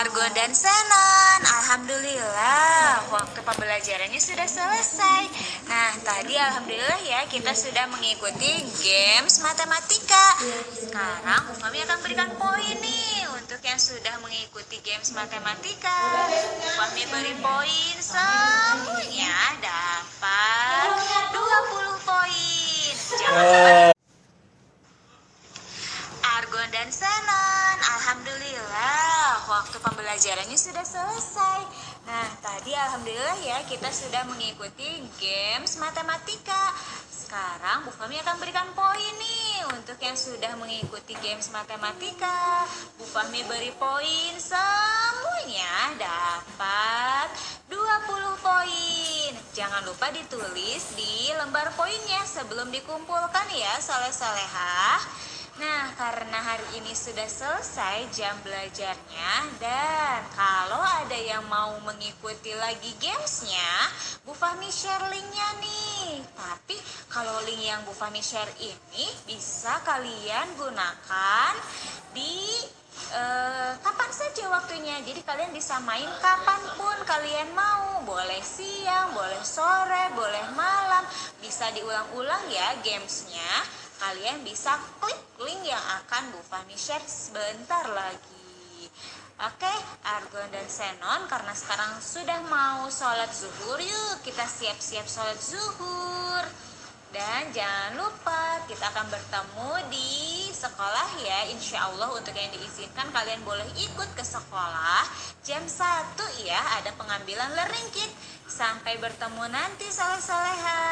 Argo dan Senon, Alhamdulillah waktu pembelajarannya sudah selesai. Nah tadi Alhamdulillah ya kita sudah mengikuti games matematika. Sekarang kami akan berikan poin nih untuk yang sudah mengikuti games matematika. Kami beri poin semuanya dapat 20 poin. Jangan lupa Argon dan Senon, Alhamdulillah waktu pembelajarannya sudah selesai. Nah tadi Alhamdulillah ya kita sudah mengikuti games matematika. Sekarang Bu Fahmi akan berikan poin nih untuk yang sudah mengikuti games matematika. Bu Fahmi beri poin semuanya dapat 20 poin. Jangan lupa ditulis di lembar poinnya sebelum dikumpulkan ya soleh-solehah. Nah, karena hari ini sudah selesai jam belajarnya dan kalau ada yang mau mengikuti lagi gamesnya, Bu Fahmi share linknya nih. Tapi kalau link yang Bu Fahmi share ini bisa kalian gunakan di eh, kapan saja waktunya. Jadi kalian bisa main kapan pun kalian mau. Boleh siang, boleh sore, boleh malam. Bisa diulang-ulang ya gamesnya kalian bisa klik link yang akan Bu Fahmi share sebentar lagi. Oke, Argon dan Senon karena sekarang sudah mau sholat zuhur yuk kita siap-siap sholat zuhur. Dan jangan lupa kita akan bertemu di sekolah ya. Insya Allah untuk yang diizinkan kalian boleh ikut ke sekolah. Jam 1 ya ada pengambilan learning kit. Sampai bertemu nanti soleh-soleha